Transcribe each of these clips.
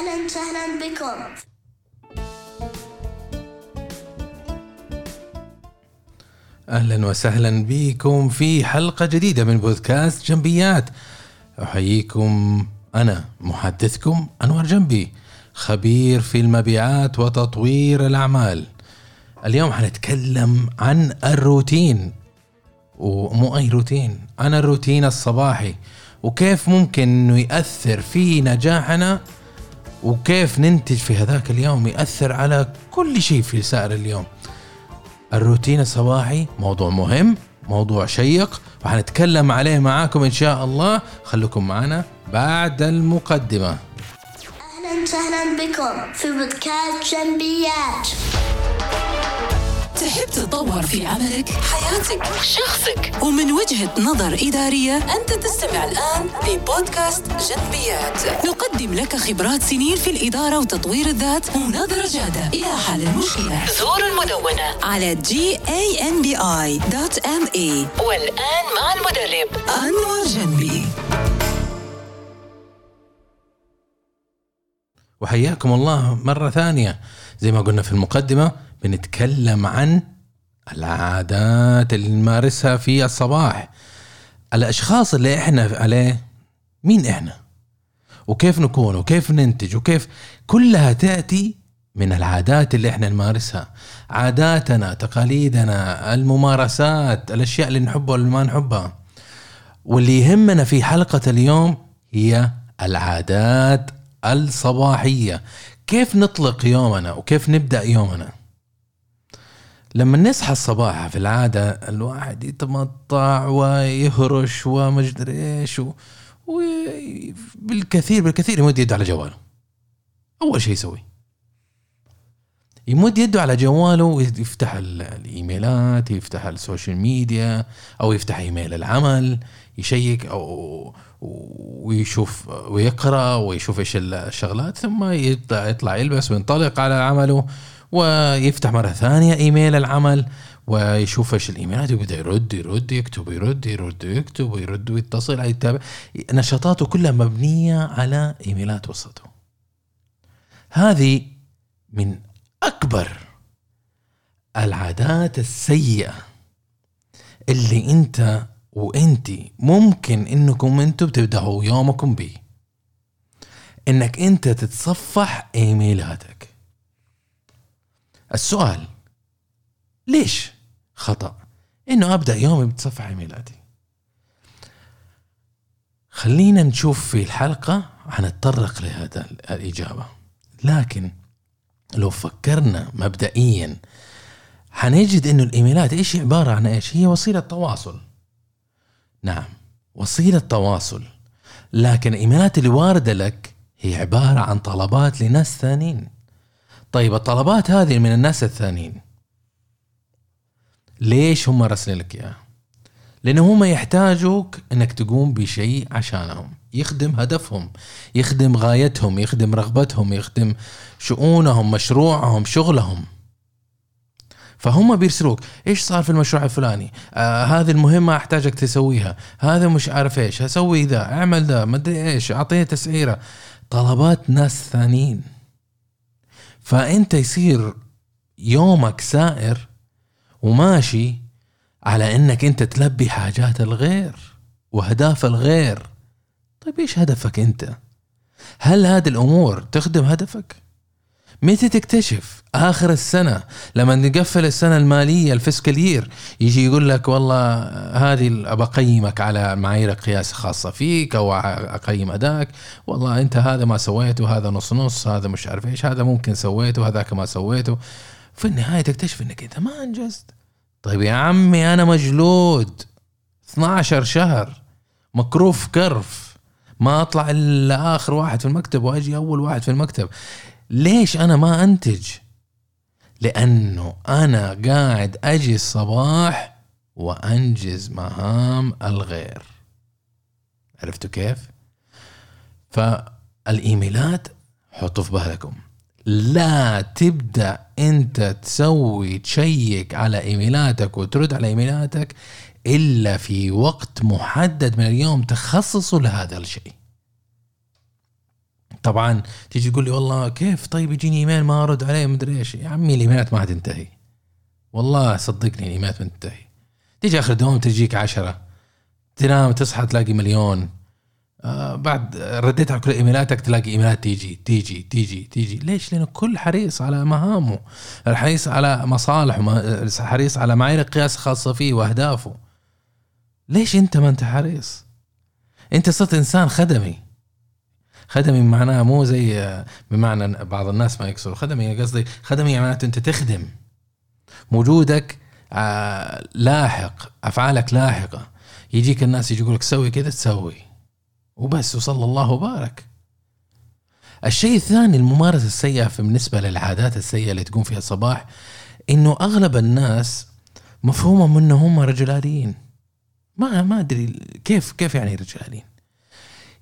أهلا وسهلا بكم. أهلا وسهلا بكم في حلقة جديدة من بودكاست جنبيات. أحييكم أنا محدثكم أنور جنبي خبير في المبيعات وتطوير الأعمال. اليوم حنتكلم عن الروتين. ومو اي روتين؟ عن الروتين الصباحي. وكيف ممكن إنه ياثر في نجاحنا وكيف ننتج في هذاك اليوم يأثر على كل شيء في سائر اليوم. الروتين الصباحي موضوع مهم موضوع شيق وحنتكلم عليه معاكم إن شاء الله. خليكم معنا بعد المقدمة. أهلا وسهلا بكم في بودكاست جنبيات. تحب تتطور في عملك، حياتك، شخصك. ومن وجهة نظر إدارية أنت تستمع الآن لبودكاست جنبيات. نقدم لك خبرات سنين في الإدارة وتطوير الذات ونظرة جادة. إلى حل المشكلة زور المدونة. على gambi.me والآن مع المدرب. أنور جنبي. وحياكم الله مرة ثانية. زي ما قلنا في المقدمة بنتكلم عن العادات اللي نمارسها في الصباح. الأشخاص اللي إحنا عليه مين إحنا؟ وكيف نكون؟ وكيف ننتج؟ وكيف كلها تأتي من العادات اللي إحنا نمارسها. عاداتنا تقاليدنا الممارسات الأشياء اللي نحبها واللي ما نحبها. واللي يهمنا في حلقة اليوم هي العادات الصباحية. كيف نطلق يومنا؟ وكيف نبدأ يومنا؟ لما نصحى الصباح في العادة الواحد يتمطع ويهرش ومجدري إيش و- وبالكثير بالكثير يمد يده على جواله. أول شيء يسوي. يمد يده على جواله ويفتح ال- الإيميلات يفتح السوشيال ميديا أو يفتح إيميل العمل يشيك أو ويشوف ويقرأ ويشوف إيش الشغلات ثم يطلع يلبس وينطلق على عمله. ويفتح مرة ثانية إيميل العمل ويشوف إيش الإيميلات ويبدا يرد يرد يكتب يرد يرد يكتب ويرد ويتصل يتابع. نشاطاته كلها مبنية على إيميلات وصلته هذه من أكبر العادات السيئة اللي أنت وانتي ممكن إنكم أنتم تبدأوا يومكم به إنك أنت تتصفح إيميلاتك. السؤال ليش خطأ؟ إنه أبدأ يومي بتصفح ايميلاتي خلينا نشوف في الحلقة حنتطرق لهذا الإجابة. لكن لو فكرنا مبدئيا حنجد إنه الإيميلات إيش عبارة عن إيش؟ هي وسيلة تواصل. نعم وسيلة تواصل. لكن الايميلات اللي وارده لك هي عبارة عن طلبات لناس ثانيين. طيب الطلبات هذه من الناس الثانيين. ليش هم راسلين لك إياها؟ لأنه هم يحتاجوك إنك تقوم بشيء عشانهم. يخدم هدفهم يخدم غايتهم يخدم رغبتهم يخدم شؤونهم مشروعهم شغلهم. فهم بيرسلوك إيش صار في المشروع الفلاني؟ آه هذه المهمة أحتاجك تسويها. هذا مش عارف إيش أسوي ذا أعمل ذا ما أدري إيش اعطيني تسعيرة. طلبات ناس ثانيين. فأنت يصير يومك سائر وماشي على إنك أنت تلبي حاجات الغير وأهداف الغير. طيب إيش هدفك أنت؟ هل هذه الأمور تخدم هدفك؟ متى تكتشف؟ آخر السنة لما نقفل السنة المالية الفسكالير يجي يقول لك والله هذه أبى أقيمك على معايير قياس خاصة فيك أو أقيم اداك والله أنت هذا ما سويته هذا نص نص هذا مش عارف إيش هذا ممكن سويته هذاك ما سويته. في النهاية تكتشف إنك أنت ما أنجزت. طيب يا عمي أنا مجلود. 12 شهر. مكروف كرف. ما أطلع إلا آخر واحد في المكتب وأجي أول واحد في المكتب. ليش أنا ما أنتج؟ لأنه أنا قاعد أجي الصباح وأنجز مهام الغير. عرفتوا كيف؟ فالإيميلات حطوا في بالكم. لا تبدأ أنت تسوي تشيك على إيميلاتك وترد على إيميلاتك إلا في وقت محدد من اليوم تخصصه لهذا الشيء. طبعا تيجي تقول لي والله كيف؟ طيب يجيني إيميل ما أرد عليه مدري إيش. يا عمي الإيميلات ما حتنتهي والله صدقني الإيميلات ما تنتهي. تيجي آخر دوام تجيك عشرة. تنام تصحى تلاقي مليون. آه بعد رديت على كل إيميلاتك تلاقي إيميلات تيجي تيجي تيجي تيجي. ليش؟ لأنه كل حريص على مهامه. حريص على مصالحه حريص على معايير قياس خاصه فيه وأهدافه. ليش أنت ما أنت حريص؟ أنت صرت إنسان خدمي. خدمي معناها مو زي بمعنى بعض الناس ما يكسروا خدمي قصدي خدمي معناته أنت تخدم. وجودك آه، لاحق أفعالك لاحقة. يجيك الناس يجي يقول لك سوي كذا تسوي. وبس وصلى الله وبارك. الشيء الثاني الممارسة السيئة بالنسبة للعادات السيئة اللي تقوم فيها الصباح إنه أغلب الناس مفهومهم إنه هم رجلانيين ما ما أدري كيف كيف يعني رجالين؟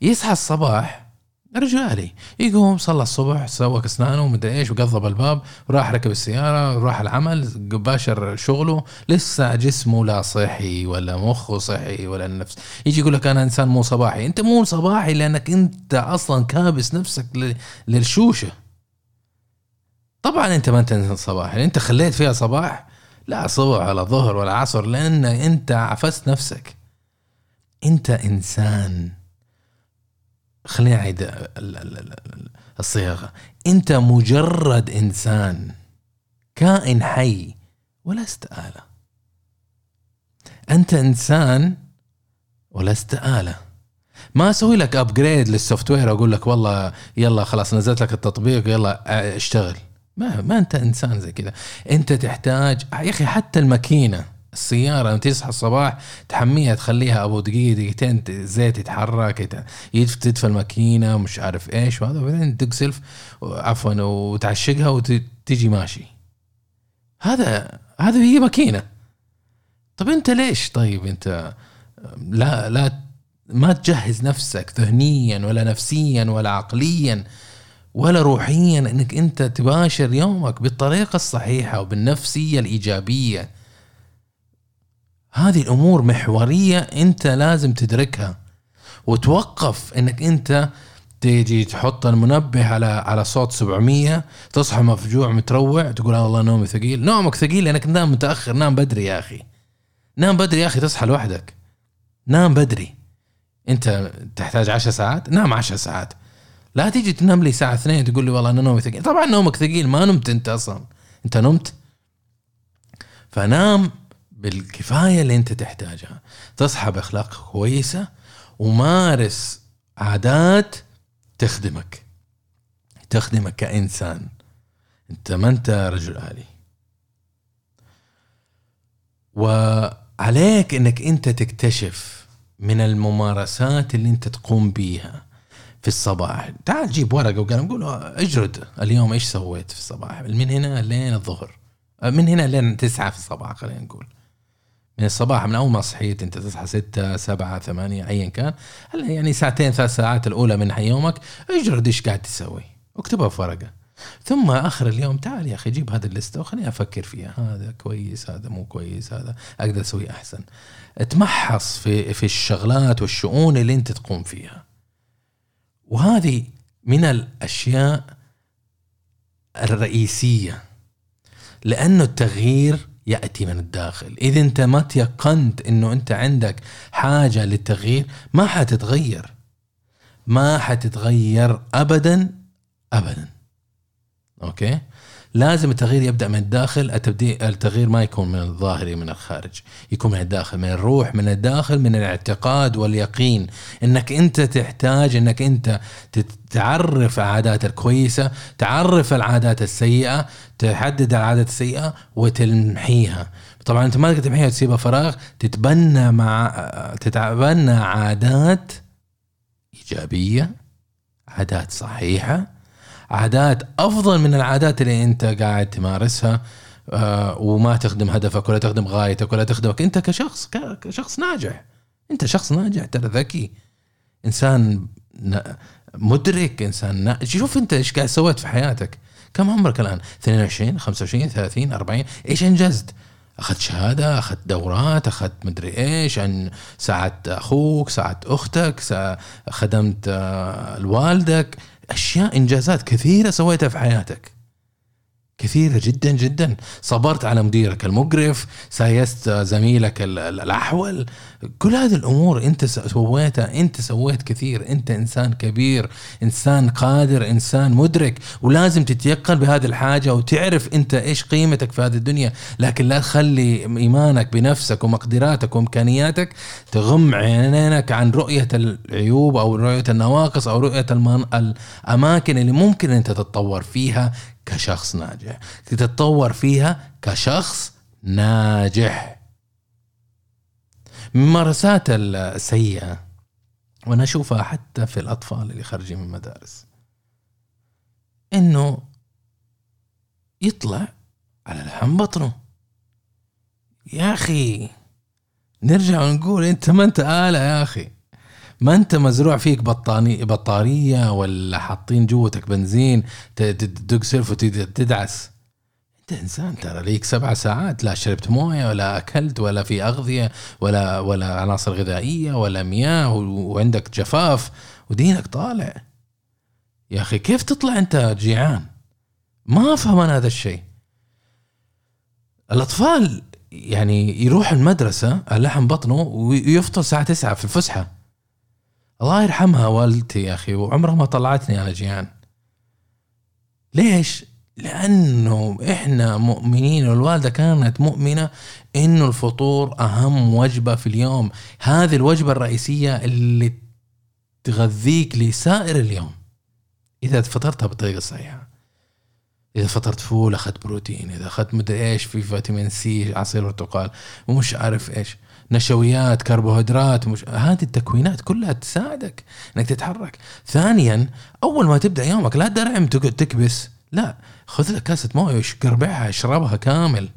يصحى الصباح رجالي. يقوم صلى الصبح سوى اسنانه ومدري إيش وقضب الباب وراح ركب السيارة وراح العمل باشر شغله. لسه جسمه لا صحي ولا مخه صحي ولا النفس. يجي يقول لك أنا إنسان مو صباحي. أنت مو صباحي لأنك أنت أصلا كابس نفسك للشوشة. طبعا أنت ما أنت إنسان صباحي. أنت خليت فيها صباح لا صبح ولا ظهر ولا عصر لأن أنت عفست نفسك. أنت إنسان خليني أعيد الصياغة. أنت مجرد إنسان كائن حي ولست آلة. أنت إنسان ولست آلة. ما أسوي لك upgrade لل software أقول لك والله يلا خلاص نزلت لك التطبيق يلا اشتغل. ما ما أنت إنسان زي كذا. أنت تحتاج يا أخي حتى الماكينة. السيارة لما تصحى الصباح تحميها تخليها أبو دقيقة دقيقتين زيت يتحرك تدفى الماكينة مش عارف إيش وهذا وبعدين تقسلف عفوا وتعشقها وتجي ماشي. هذا هذا هي ماكينة. طب أنت ليش؟ طيب أنت لا لا ما تجهز نفسك ذهنيا ولا نفسيا ولا عقليا ولا روحيا إنك أنت تباشر يومك بالطريقة الصحيحة وبالنفسية الإيجابية. هذه الأمور محورية أنت لازم تدركها. وتوقف إنك أنت تيجي تحط المنبه على على صوت 700 تصحى مفجوع متروع تقول آه والله نومي ثقيل. نومك ثقيل لأنك نام متأخر نام بدري يا أخي. نام بدري يا أخي تصحى لوحدك. نام بدري. أنت تحتاج 10 ساعات؟ نام 10 ساعات. لا تيجي تنام لي الساعة 2 تقول لي والله أنا نومي ثقيل. طبعا نومك ثقيل ما نمت أنت أصلا. أنت نمت. فنام بالكفاية اللي أنت تحتاجها. تصحى باخلاق كويسة ومارس عادات تخدمك. تخدمك كإنسان. أنت ما أنت رجل آلي. وعليك إنك أنت تكتشف من الممارسات اللي أنت تقوم بيها في الصباح. تعال جيب ورقة وقلم قول اجرد اليوم إيش سويت في الصباح. من هنا لين الظهر. من هنا لين تسعة في الصباح خلينا نقول. من الصباح من أول ما صحيت أنت تصحى ستة سبعة ثمانية ايا كان. هلا يعني ساعتين ثلاث ساعات الأولى من يومك اجرد إيش قاعد تسوي. اكتبها في ورقة. ثم آخر اليوم تعال يا أخي جيب هذه الليسته وخليني أفكر فيها. هذا كويس هذا مو كويس هذا أقدر أسوي أحسن. تمحص في في الشغلات والشؤون اللي أنت تقوم فيها. وهذه من الأشياء الرئيسية. لأنه التغيير يأتي من الداخل. اذا أنت ما تيقنت إنه أنت عندك حاجة للتغيير ما حتتغير. ما حتتغير ابدا ابدا. أوكي؟ لازم التغيير يبدأ من الداخل التغيير ما يكون من الظاهري من الخارج يكون من الداخل من الروح من الداخل من الاعتقاد واليقين. إنك أنت تحتاج إنك أنت تعرف العادات الكويسة تعرف العادات السيئة تحدد العادات السيئة وتمحيها طبعا أنت ما تقدر تمحيها وتسيبها فراغ تتبنى مع تتبنى عادات إيجابية عادات صحيحة عادات أفضل من العادات اللي أنت قاعد تمارسها آه، وما تخدم هدفك ولا تخدم غايتك ولا تخدمك. أنت كشخص كشخص ناجح. أنت شخص ناجح ترى ذكي. إنسان مدرك إنسان شوف أنت إيش قاعد سويت في حياتك. كم عمرك الآن؟ 22 25 30 40 إيش أنجزت؟ أخذت شهادة أخذت دورات أخذت مدري إيش عن ساعدت أخوك ساعدت أختك خدمت آه، والدك أشياء إنجازات كثيرة سويتها في حياتك. كثيرة جدا جدا. صبرت على مديرك المقرف سايرت زميلك ال- ال- الأحول. كل هذه الأمور أنت سويتها. أنت سويت كثير. أنت إنسان كبير إنسان قادر إنسان مدرك ولازم تتيقن بهذه الحاجة وتعرف أنت إيش قيمتك في هذه الدنيا. لكن لا تخلي إيمانك بنفسك ومقدراتك وإمكانياتك تغم عينينك عن رؤية العيوب أو رؤية النواقص أو رؤية. الأماكن اللي ممكن أنت تتطور فيها. كشخص ناجح. تتطور فيها كشخص ناجح. من الممارسات السيئة وأنا أشوفها حتى في الأطفال اللي خارجين من المدارس إنه يطلع على لحم بطنه. يا أخي نرجع ونقول أنت ما أنت آلة يا أخي. ما أنت مزروع فيك بطاني بطارية ولا حاطين جوتك بنزين تدق سلف وتدعس أنت إنسان ترى ليك سبع ساعات لا شربت موية ولا أكلت ولا في أغذية ولا ولا عناصر غذائية ولا مياه وعندك جفاف ودينك طالع. يا أخي كيف تطلع أنت جيعان؟ ما أفهم أنا هذا الشيء. الأطفال يعني يروح المدرسة اللحم بطنه ويفطر الساعة 9 في الفسحة. الله يرحمها والدتي يا أخي وعمرها ما طلعتني أنا جيعان. ليش؟ لأنه إحنا مؤمنين والوالدة كانت مؤمنة إنه الفطور أهم وجبة في اليوم. هذه الوجبة الرئيسية اللي تغذيك لسائر اليوم. إذا فطرتها بالطريقة الصحيحه إذا فطرت فول أخذت بروتين. إذا أخذت مدري إيش في فيتامين سي عصير برتقال ومش عارف إيش. نشويات كربوهيدرات مش هذه التكوينات كلها تساعدك إنك تتحرك. ثانيا أول ما تبدأ يومك لا درعم تقعد تكبس. لا خذ لك كاسة موية وقربعها اشربها كامل.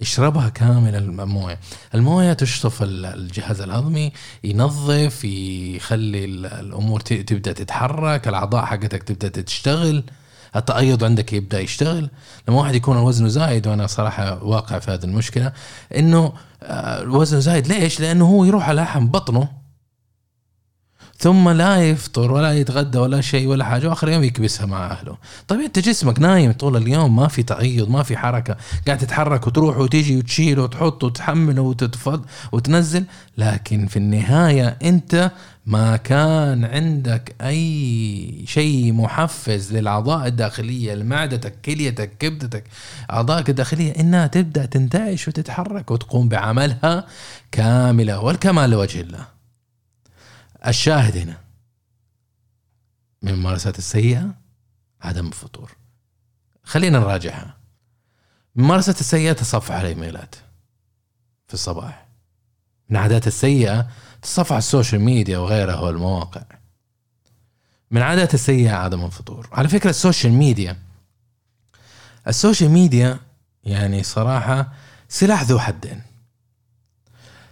اشربها كامل الموية. الموية تشطف ال- الجهاز الهضمي ينظف يخلي ال- الأمور تبدأ تتحرك الأعضاء حقتك تبدأ تشتغل. التأيض عندك يبدأ يشتغل لما واحد يكون وزنه زايد وأنا صراحة واقع في هذه المشكلة إنه آه، وزنه زايد ليش؟ لأنه هو يروح على لحم بطنه ثم لا يفطر ولا يتغدى ولا شيء ولا حاجة وآخر يوم يكبسها مع أهله. طيب أنت جسمك نايم طول اليوم ما في تأيض ما في حركة قاعد تتحرك وتروح وتيجي وتشيل وتحط وتحمل وتتفض وتنزل لكن في النهاية أنت ما كان عندك أي شيء محفز للأعضاء الداخلية لمعدتك كليتك كبدتك أعضائك الداخلية إنها تبدأ تنتعش وتتحرك وتقوم بعملها كاملة والكمال لوجه الله. الشاهد هنا من الممارسات السيئة عدم الفطور. خلينا نراجعها. الممارسات السيئة تصفح الإيميلات في الصباح. من العادات السيئة تصفح ال social media وغيرها والمواقع. من العادات السيئة عدم الفطور. على فكرة ال social media ال social media يعني صراحة سلاح ذو حدين.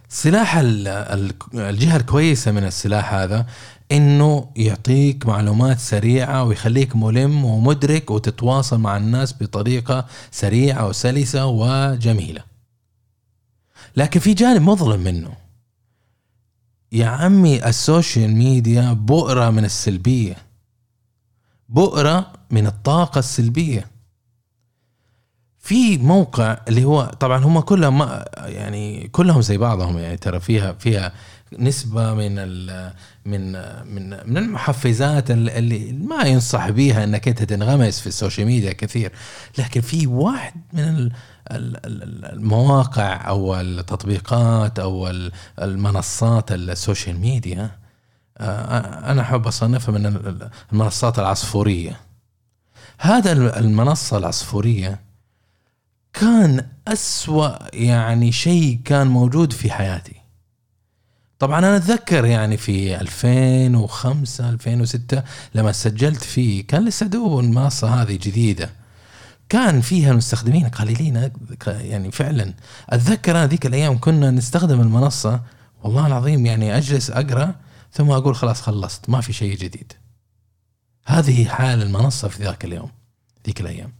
سلاح ال- ال- الجهة الكويسة من السلاح هذا إنه يعطيك معلومات سريعة ويخليك ملم ومدرك وتتواصل مع الناس بطريقة سريعة وسلسة وجميلة. لكن في جانب مظلم منه. يا عمي ال social media بؤرة من السلبية. بؤرة من الطاقة السلبية. في موقع اللي هو طبعا هم كلهم ما يعني كلهم زي بعضهم يعني ترى فيها فيها نسبة من من من من المحفزات اللي ما ينصح بيها إنك أنت تنغمس في ال social media كثير. لكن في واحد من ال- ال- ال- المواقع أو التطبيقات أو ال- المنصات ال social media آه، أنا أحب أصنفها من ال- المنصات العصفورية. هذا المنصة العصفورية كان أسوأ يعني شيء كان موجود في حياتي. طبعا أنا أتذكر يعني في 2005 2006 لما سجلت فيه كان لسه دوب المنصة هذه جديدة كان فيها المستخدمين قليلين يعني فعلا. أتذكر أنا ذيك الأيام كنا نستخدم المنصة والله العظيم يعني أجلس أقرأ ثم أقول خلاص خلصت ما في شيء جديد. هذه حال المنصة في ذاك اليوم ذيك الأيام.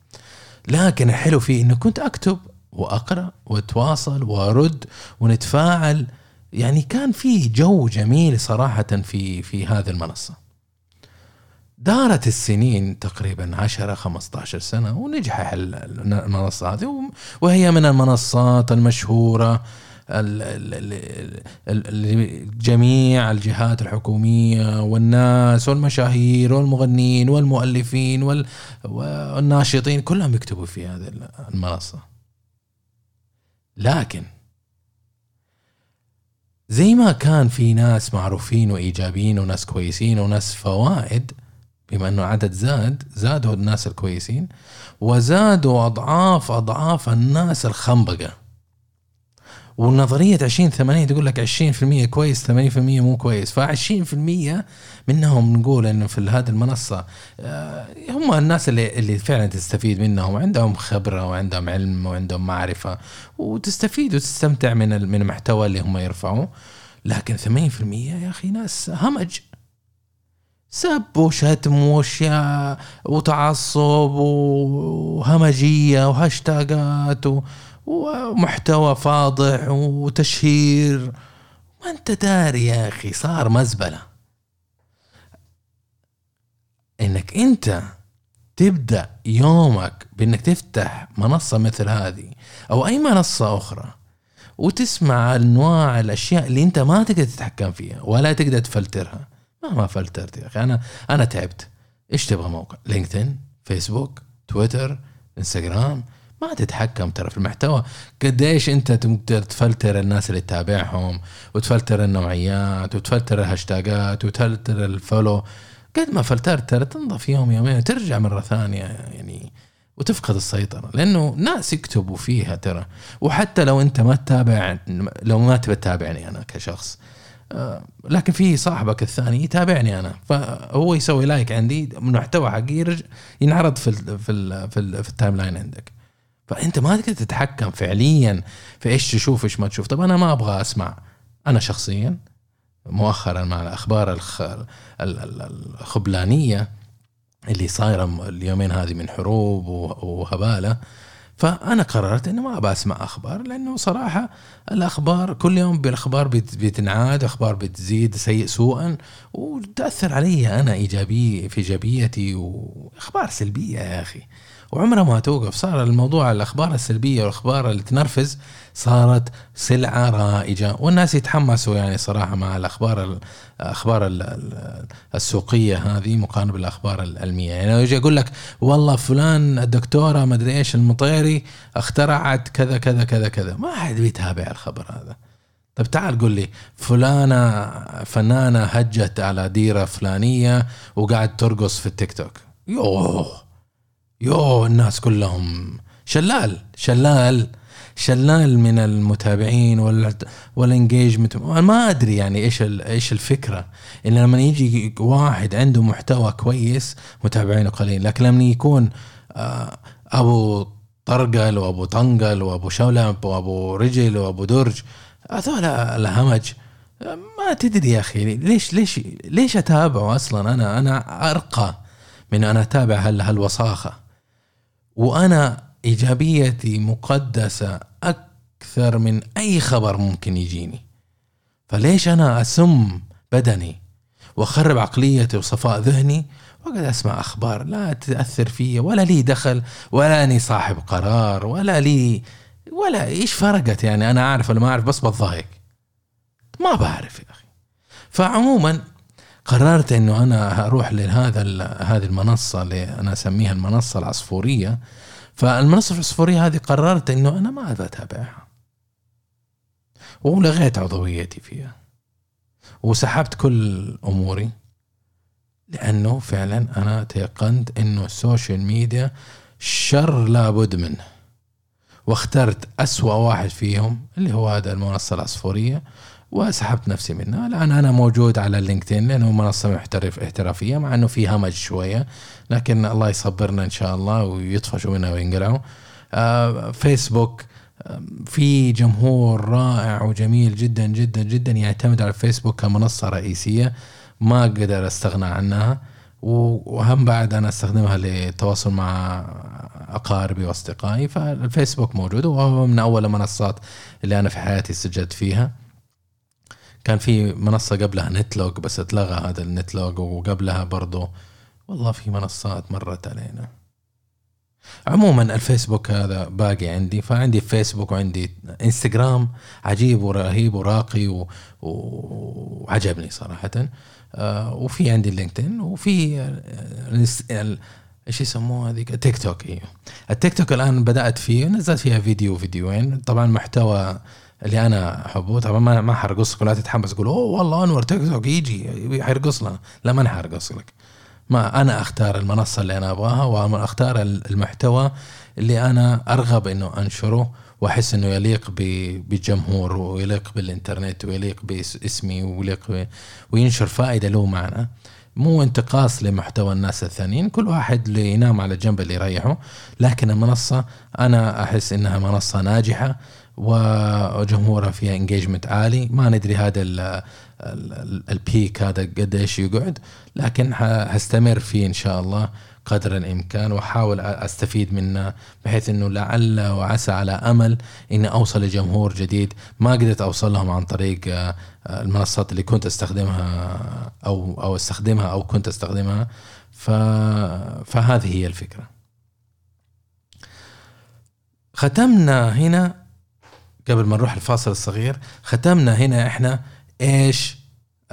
لكن الحلو فيه إنه كنت أكتب وأقرأ وأتواصل وأرد ونتفاعل يعني كان في جو جميل صراحة في في هذه المنصة. دارت السنين تقريبا 10 15 سنة ونجح ال- المنصة هذه وهي من المنصات المشهورة جميع الجهات الحكومية والناس والمشاهير والمغنيين والمؤلفين وال- والناشطين كلهم يكتبوا في هذه المنصة. لكن زي ما كان في ناس معروفين وإيجابيين وناس كويسين وناس فوائد بما إنه عدد زاد زادوا الناس الكويسين وزادوا أضعاف أضعاف الناس الخنبقة. ونظرية 20 80 تقول لك 20% كويس 80% مو كويس. ف 20% منهم نقول إنه في هذه المنصة آه، هم الناس اللي اللي فعلا تستفيد منهم. عندهم خبرة وعندهم علم وعندهم معرفة وتستفيد وتستمتع من من المحتوى اللي هم يرفعوه. لكن 80% يا أخي ناس همج. سب وشتم وأشياء وتعصب وهمجية وهاشتاجات ومحتوى فاضح وتشهير. ما أنت داري يا أخي صار مزبلة. إنك أنت تبدأ يومك بإنك تفتح منصة مثل هذه أو أي منصة أخرى وتسمع أنواع الأشياء اللي أنت ما تقدر تتحكم فيها ولا تقدر تفلترها. مهما فلترت يا أخي. أنا أنا تعبت. إيش تبغى موقع؟ LinkedIn فيسبوك تويتر إنستغرام. ما تتحكم ترى في المحتوى. قديش انت تقدر تفلتر الناس اللي تتابعهم وتفلتر النوعيات وتفلتر الهاشتاجات وتفلتر ال follow. قد ما فلترت ترى تنضف يوم يومين وترجع مرة ثانية يعني وتفقد السيطرة. لأنه ناس يكتبوا فيها ترى. وحتى لو أنت ما تتابع لو ما تبي تتابعني أنا كشخص آه، لكن في صاحبك الثاني يتابعني أنا. فهو يسوي like عندي محتوى حقي ينعرض في ال في ال في, ال في ال timeline عندك. فأنت ما تقدر تتحكم فعليا في إيش تشوف إيش ما تشوف. طب أنا ما أبغى أسمع. أنا شخصيا مؤخرا مع الأخبار الخ... ال- ال- الخبلانية اللي صايرة اليومين هذه من حروب وهبالة فأنا قررت انه ما ابى أسمع أخبار لأنه صراحة الأخبار كل يوم بالأخبار بت- بتنعاد أخبار بتزيد سيء سوءا وتأثر علي أنا ايجابي في إيجابيتي وأخبار سلبية يا أخي. وعمرها ما توقف. صار الموضوع الأخبار السلبية والأخبار اللي تنرفز صارت سلعة رائجة. والناس يتحمسوا يعني صراحة مع الأخبار ال- الاخبار ال- ال- السوقية هذه مقارنة بالأخبار العلميه يعني لو يجي أقول لك والله فلان الدكتورة ما أدري إيش المطيري اخترعت كذا كذا كذا كذا. ما حد بيتابع الخبر هذا. طب تعال قل لي فلانة فنانة هجت على ديرة فلانية وقاعد ترقص في التيك توك. يوه! يوه الناس كلهم شلال شلال شلال من المتابعين وال والانجيجمنت أنا ما أدري يعني إيش إيش الفكرة. إن لما يجي واحد عنده محتوى كويس متابعينه قليل لكن لما يكون آه، أبو طرقل وأبو طنقل وأبو شولب وأبو رجل وأبو درج هذول الهمج. ما تدري يا أخي ليش ليش ليش أتابعه أصلا؟ أنا أنا أرقى من أنا أتابع هال هالوساخة. وأنا إيجابيتي مقدسة أكثر من أي خبر ممكن يجيني. فليش أنا أسم بدني وأخرب عقليتي وصفاء ذهني؟ واقعد أسمع أخبار لا تأثر فيا ولا لي دخل ولا اني صاحب قرار ولا لي ولا إيش فرقت يعني؟ أنا أعرف ولا ما أعرف بس بتضايق. ما بعرف يا أخي. فعموما قررت إنه أنا أروح لهذا هذه المنصة اللي أنا أسميها المنصة العصفورية. فالمنصة العصفورية هذه قررت إنه أنا ما ابى أتابعها. ولغيت عضويتي فيها. وسحبت كل أموري. لأنه فعلا أنا تيقنت إنه ال social media شر لابد منه. واخترت أسوأ واحد فيهم اللي هو هذا المنصة العصفورية. وسحبت نفسي منها. الآن أنا موجود على ال LinkedIn لأنه منصة محترف احترافية مع أنه في همج شوية. لكن الله يصبرنا إن شاء الله ويطفشوا منها وينقلعوا آه فيسبوك في جمهور رائع وجميل جدا جدا جدا يعتمد على الفيسبوك كمنصة رئيسية. ما أقدر أستغنى عنها. وهم بعد أنا أستخدمها للتواصل مع أقاربي وأصدقائي فالفيسبوك موجود وهو من أول المنصات اللي أنا في حياتي سجلت فيها. كان في منصة قبلها نتلوج بس اتلغى هذا النتلوج وقبلها برضو. والله في منصات مرت علينا. عموما الفيسبوك هذا باقي عندي فعندي فيسبوك وعندي انستغرام عجيب ورهيب وراقي و... وعجبني صراحة. آه وفي عندي ال LinkedIn وفي ال- إيش يسموه هذيك؟ التيك توك إيوه. التيك توك الآن بدأت فيه نزلت فيها فيديو فيديوين طبعا محتوى اللي أنا أحبه. طبعا ما ما حرقص لك ولا تتحمس تقول أوه والله أنور تيك توك يجي حيرقص لنا. لا ما أنا حرقص لك. ما أنا أختار المنصة اللي أنا أبغاها وأنا أختار المحتوى اللي أنا أرغب إنه أنشره وأحس إنه يليق بالجمهور ويليق بالإنترنت ويليق باسمي ويليق وينشر فائدة له معنا. مو انتقاص لمحتوى الناس الثانيين كل واحد اللي ينام على الجنب اللي يريحه. لكن المنصة أنا أحس إنها منصة ناجحة وجمهورها فيها انجيجمنت عالي. ما ندري هذا ال- ال- ال- البيك هذا قديش يقعد لكن هستمر فيه إن شاء الله قدر الإمكان وأحاول أستفيد منه بحيث إنه لعل وعسى على أمل إني أوصل لجمهور جديد. ما قدرت أوصل لهم عن طريق آه، المنصات اللي كنت أستخدمها أو أو أستخدمها أو كنت أستخدمها. ف فهذه هي الفكرة. ختمنا هنا قبل ما نروح الفاصل الصغير ختمنا هنا إحنا إيش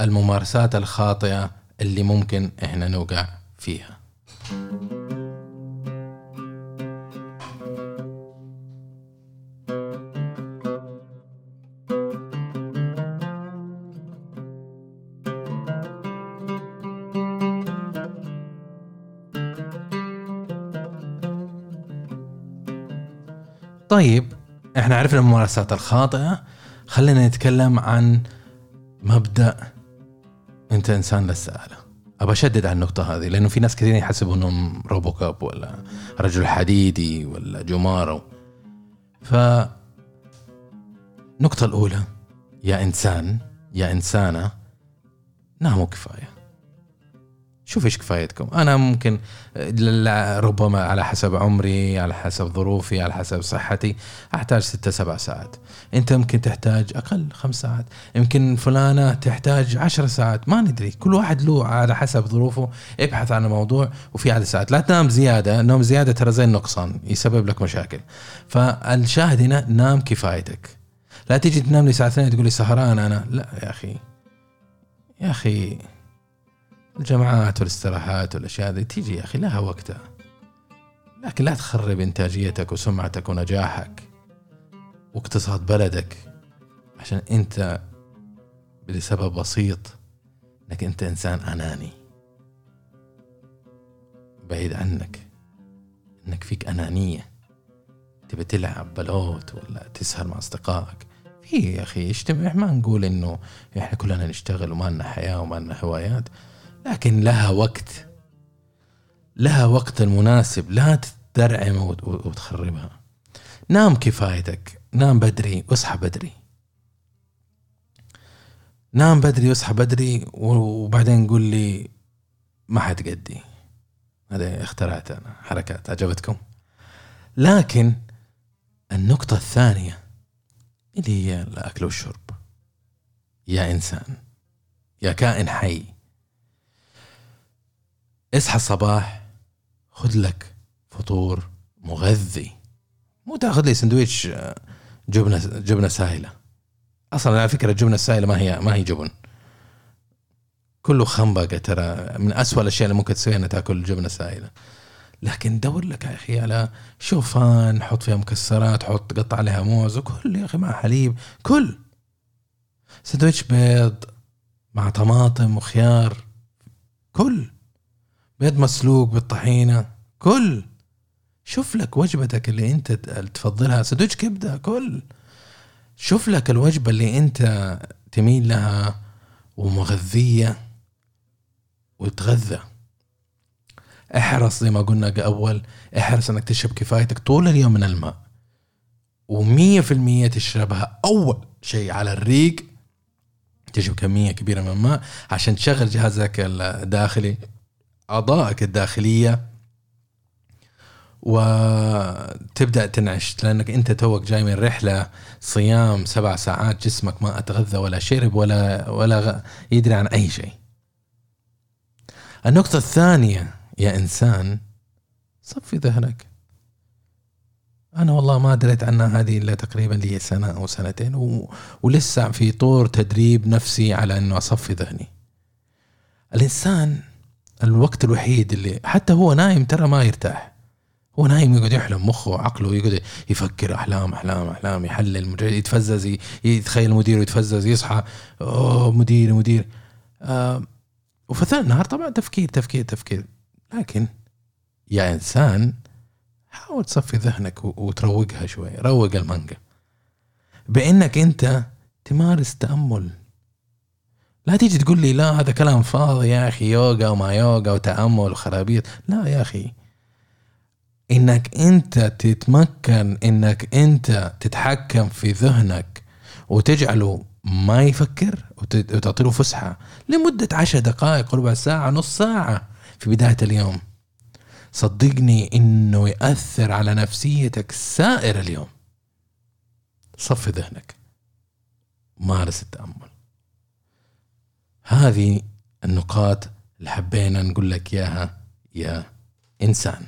الممارسات الخاطئة اللي ممكن إحنا نوقع فيها. طيب إحنا عرفنا الممارسات الخاطئة. خلينا نتكلم عن مبدأ أنت إنسان للسآلة أبى أشدد على النقطة هذه لأنه في ناس كثيرين يحسبوا إنهم روبوكاب ولا رجل حديدي ولا جمارو ف النقطة الأولى يا إنسان يا إنسانة ناموا كفاية. شوف إيش كفايتكم. أنا ممكن ربما على حسب عمري على حسب ظروفي على حسب صحتي أحتاج ستة سبع ساعات. أنت ممكن تحتاج أقل خمس ساعات. يمكن فلانة تحتاج عشر ساعات. ما ندري. كل واحد له على حسب ظروفه. ابحث عن الموضوع وفي عدد ساعات. لا تنام زيادة. النوم زيادة ترى زي النقصان يسبب لك مشاكل. فالشاهد هنا نام كفايتك. لا تيجي تنام لي 2 تقول لي سهران أنا. لا يا أخي. يا أخي. الجماعات والاستراحات والأشياء هذه تيجي يا أخي لها وقتها. لكن لا تخرب إنتاجيتك وسمعتك ونجاحك واقتصاد بلدك عشان أنت لسبب بسيط إنك أنت إنسان أناني. بعيد عنك إنك فيك أنانية. تبي تلعب بلوت ولا تسهر مع أصدقائك؟ في يا أخي اجتمع ما نقول إنه إحنا كلنا نشتغل وما لنا حياة وما لنا هوايات. لكن لها وقت لها وقت المناسب لا تدرعم وت- وتخربها. نام كفايتك نام بدري واصحى بدري. نام بدري واصحى بدري وبعدين قول لي ما حتقدي. هذا اخترعت أنا حركات عجبتكم لكن النقطة الثانية اللي هي الأكل والشرب. يا إنسان يا كائن حي اصحى الصباح خذ لك فطور مغذي. مو تاخذ لي سندويش آه، جبنة جبنة سائلة. أصلا على فكرة الجبنة السائلة ما هي ما هي جبن. كله خنبقه ترى. من أسوأ الأشياء اللي ممكن تسويها إنك تأكل جبنة سائلة. لكن دور لك يا أخي على شوفان حط فيها مكسرات حط قطع عليها موز وكل يا أخي مع حليب كل. سندويش بيض مع طماطم وخيار كل. بيض مسلوق بالطحينة كل. شوف لك وجبتك اللي أنت تفضلها. سندويش كبدة كل. شوف لك الوجبة اللي أنت تميل لها ومغذية وتغذى. احرص زي ما قلنا اول احرص إنك تشرب كفايتك طول اليوم من الماء. ومية في المية تشربها أول شيء على الريق. تشرب كمية كبيرة من الماء عشان تشغل جهازك الداخلي. أعضائك الداخلية وتبدأ تنعش لأنك أنت توك جاي من رحلة صيام سبع ساعات جسمك ما أتغذى ولا شرب ولا ولا يدري عن أي شيء. النقطة الثانية يا إنسان صفي ذهنك. أنا والله ما دريت عنها هذه إلا تقريبا لي سنة أو سنتين و... ولسه في طور تدريب نفسي على إنه أصفي ذهني. الإنسان الوقت الوحيد اللي حتى هو نايم ترى ما يرتاح. هو نايم يقعد يحلم مخه عقله يقعد يفكر أحلام أحلام أحلام يحلل يتفزز يتخيل مديره يتفزز يصحى أوه مدير مدير. آه وفي أثناء النهار طبعا تفكير تفكير تفكير. لكن يا إنسان حاول تصفي ذهنك وتروقها شوي روق المانجا. بإنك أنت تمارس تأمل لا تيجي تقول لي لا هذا كلام فاضي يا أخي يوغا وما يوغا وتأمل وخرابيط. لا يا أخي. إنك أنت تتمكن إنك أنت تتحكم في ذهنك وتجعله ما يفكر وت- وتعطيله فسحة لمدة عشر دقائق ربع ساعة نص ساعة في بداية اليوم. صدقني إنه يأثر على نفسيتك سائر اليوم. صفي ذهنك. مارس التأمل. هذه النقاط اللي حبينا نقول لك إياها يا إنسان.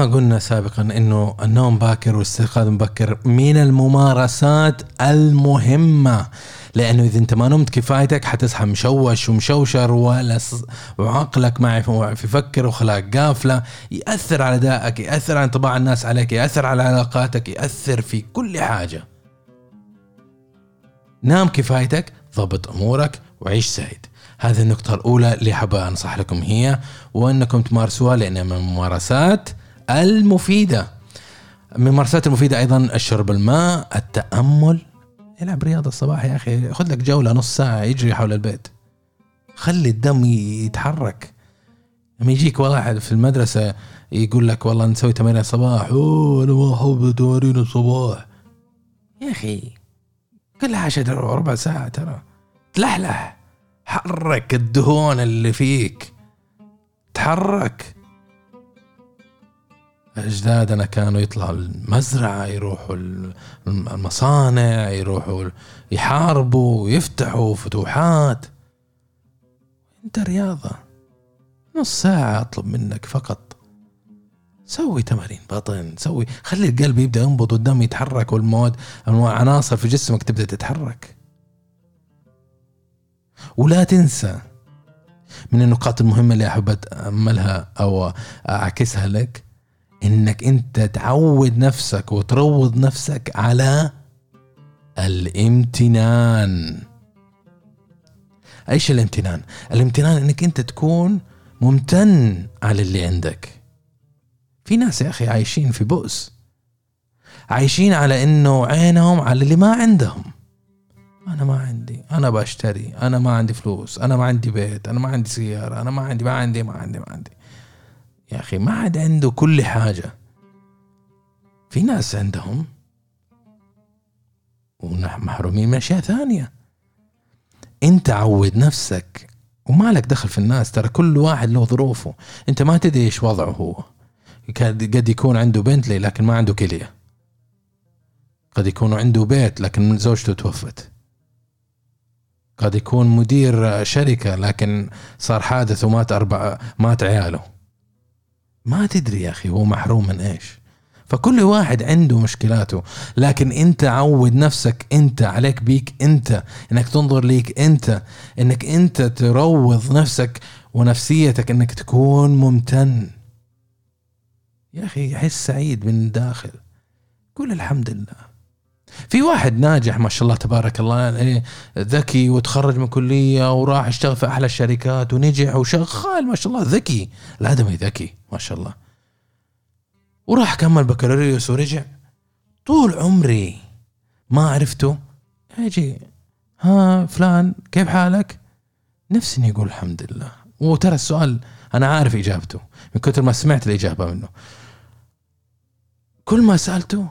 ما قلنا سابقا إنه النوم باكر والاستيقاظ مبكر من الممارسات المهمة. لأنه إذا أنت ما نمت كفايتك حتصحى مشوش ومشوشر وعقلك ما يعرف يفكر وخلاك قافلة. يأثر على أدائك يأثر على انطباع الناس عليك يأثر على علاقاتك يأثر في كل حاجة. نام كفايتك ضبط أمورك وعيش سعيد. هذه النقطة الأولى اللي حاب أنصح لكم هي وأنكم تمارسوها لأنها من الممارسات المفيدة. من الممارسات المفيدة أيضا الشرب الماء التأمل. العب رياضة الصباح يا أخي. خذ لك جولة نص ساعة يجري حول البيت. خلي الدم يتحرك. لما يجيك واحد في المدرسة يقول لك والله نسوي تمارين الصباح. أوه أنا ما أحب تمارين الصباح. يا أخي كلها عشر ربع ساعة ترى. تلحلح. حرك الدهون اللي فيك. تحرك. أجدادنا كانوا يطلعوا المزرعة يروحوا المصانع يروحوا يحاربوا يفتحوا فتوحات. أنت رياضة نص ساعة أطلب منك فقط. سوي تمارين بطن سوي خلي القلب يبدأ ينبض والدم يتحرك والمواد العناصر في جسمك تبدأ تتحرك. ولا تنسى من النقاط المهمة اللي أحب أتأملها أو أعكسها لك إنك أنت تعود نفسك وتروض نفسك على الامتنان إيش الامتنان؟ الامتنان إنك أنت تكون ممتن على اللي عندك. في ناس يا أخي عايشين في بؤس. عايشين على إنه عينهم على اللي ما عندهم. أنا ما عندي، أنا بشتري، أنا ما عندي فلوس، أنا ما عندي بيت، أنا ما عندي سيارة، أنا ما عندي ما عندي ما عندي ما عندي. يا أخي ما عاد عنده كل حاجة. في ناس عندهم ونحن محرومين من أشياء ثانية. أنت عود نفسك وما لك دخل في الناس ترى كل واحد له ظروفه. أنت ما تدري إيش وضعه هو. قد يكون عنده بنتلي لكن ما عنده كلية. قد يكون عنده بيت لكن زوجته توفت. قد يكون مدير شركة لكن صار حادث ومات أربع مات عياله. ما تدري يا أخي هو محروم من إيش؟ فكل واحد عنده مشكلاته. لكن أنت عود نفسك أنت عليك بيك أنت إنك تنظر ليك أنت إنك أنت تروض نفسك ونفسيتك إنك تكون ممتن. يا أخي حس سعيد من الداخل قول الحمد لله. في واحد ناجح ما شاء الله تبارك الله إيه، ذكي وتخرج من كلية وراح اشتغل في أحلى الشركات ونجح وشغال ما شاء الله ذكي. الآدمي ذكي ما شاء الله. وراح كمل بكالوريوس ورجع. طول عمري ما عرفته. يجي ها فلان كيف حالك؟ نفسي اني يقول الحمد لله. وترى السؤال أنا عارف إجابته من كثر ما سمعت الإجابة منه. كل ما سألته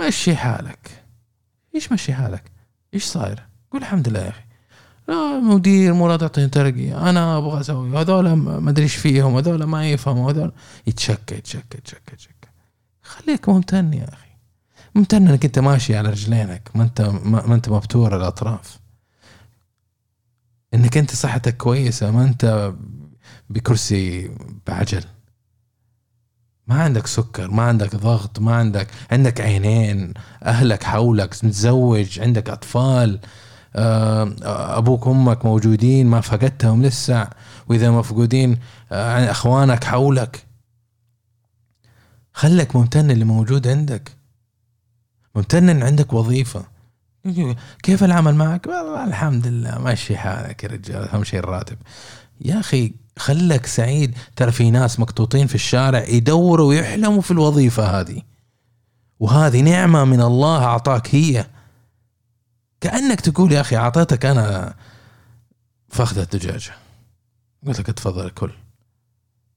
مشي حالك. إيش مشي حالك؟ إيش صاير؟ قول الحمد لله يا أخي. لا مدير مو لا تعطيني ترقية. أنا أبغى أسوي. هذول ما أدري إيش فيهم. هذول ما يفهموا. هذول يتشكى يتشكى يتشكى يتشكى. خليك ممتن يا أخي. ممتن إنك أنت ماشي على رجلينك ما انت ما أنت مبتور الأطراف. إنك أنت صحتك كويسة ما أنت بكرسي بعجل. ما عندك سكر ما عندك ضغط ما عندك عندك عينين أهلك حولك متزوج عندك أطفال آه، أبوك وأمك موجودين ما فقدتهم لسه وإذا مفقودين آه، إخوانك حولك. خلك ممتن اللي موجود عندك. ممتن إن عندك وظيفة. كيف العمل معك؟ والله الحمد لله ماشي حالك يا رجال اهم شيء الراتب يا أخي خلك سعيد. ترى في ناس مقطوطين في الشارع يدوروا ويحلموا في الوظيفة هذه. وهذه نعمة من الله أعطاك هي. كأنك تقول يا أخي أعطيتك أنا فخذه دجاجه قلت لك تفضل كل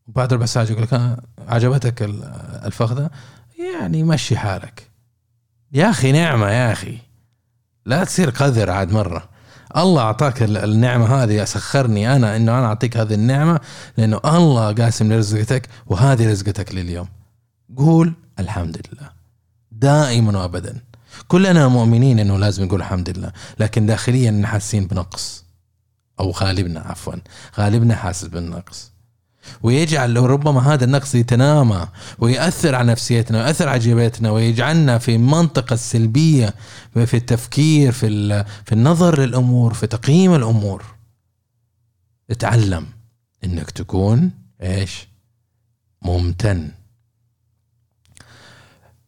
وبعد ربع ساعة يقول لك عجبتك الفخذة؟ يعني مشي حالك. يا أخي نعمة يا أخي. لا تصير قذر عاد مرة. الله أعطاك النعمة هذه سخرني أنا إنه أنا أعطيك هذه النعمة لأنه الله قاسم لرزقتك وهذه رزقتك لليوم. قول الحمد لله. دائما وابدا. كلنا مؤمنين إنه لازم نقول الحمد لله لكن داخليا حاسين بنقص. أو غالبنا عفوا. غالبنا حاسس بالنقص. ويجعل ربما هذا النقص يتنامى ويأثر على نفسيتنا ويأثر على جيبتنا ويجعلنا في منطقة السلبية في التفكير في في النظر للأمور في تقييم الأمور. اتعلم إنك تكون إيش؟ ممتن.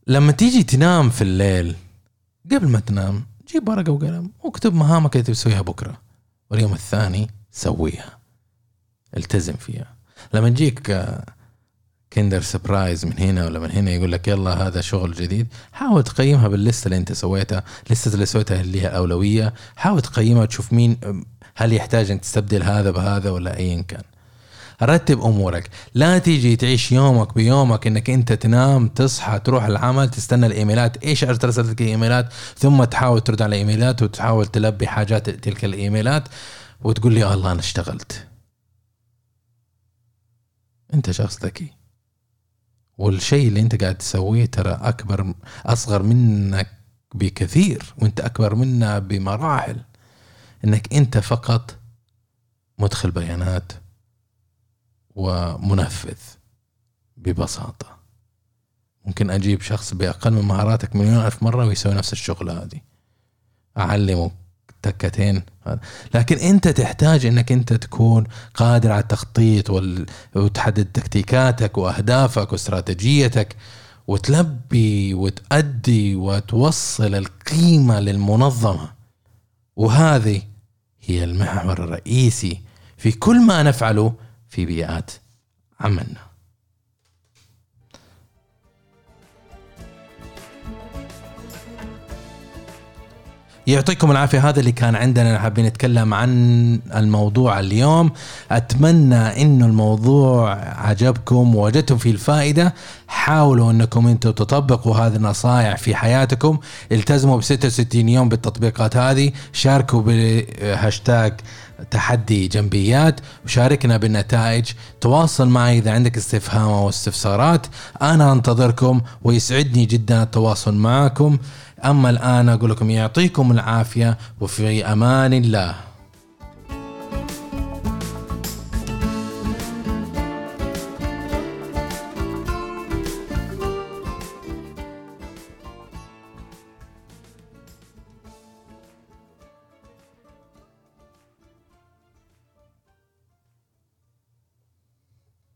لما تيجي تنام في الليل قبل ما تنام جيب ورقة وقلم واكتب مهامك اللي تسويها بكرة واليوم الثاني سويها. التزم فيها. لما يجيك كندر سبرايز من هنا ولا من هنا يقول لك يلا هذا شغل جديد حاول تقيمها باللستة اللي انت سويتها. لسته اللي سويتها اللي هي أولوية؟ حاول تقيمها تشوف مين هل يحتاج انك تستبدل هذا بهذا ولا ايا كان. رتب أمورك. لا تيجي تعيش يومك بيومك إنك أنت تنام تصحى تروح العمل تستنى الإيميلات. إيش ارسلت لك إيميلات؟ ثم تحاول ترد على الإيميلات وتحاول تلبي حاجات تلك الإيميلات وتقول لي الله أنا اشتغلت. أنت شخص ذكي. والشيء اللي أنت قاعد تسويه ترى أكبر أصغر منك بكثير وأنت أكبر منا بمراحل. إنك أنت فقط مدخل بيانات ومنفذ ببساطة. ممكن أجيب شخص بأقل من مهاراتك مليون ألف مرة ويسوي نفس الشغلة هذه. أعلمه تكتين لكن أنت تحتاج إنك أنت تكون قادر على التخطيط وتحدد تكتيكاتك وأهدافك واستراتيجيتك وتلبي وتأدي وتوصل القيمة للمنظمة. وهذه هي المحور الرئيسي في كل ما نفعله في بيئات عملنا. يعطيكم العافية. هذا اللي كان عندنا حابين نتكلم عن الموضوع اليوم. أتمنى إنه الموضوع عجبكم ووجدتم فيه الفائدة. حاولوا أنكم أنتم تطبقوا هذه النصائح في حياتكم. التزموا ب 66 يوم بالتطبيقات هذه. شاركوا بهاشتاج تحدي جنبيات. وشاركنا بالنتائج. تواصل معي إذا عندك استفهام أو استفسارات. أنا أنتظركم ويسعدني جدا التواصل معكم. أما الآن أقول لكم يعطيكم العافية وفي أمان الله.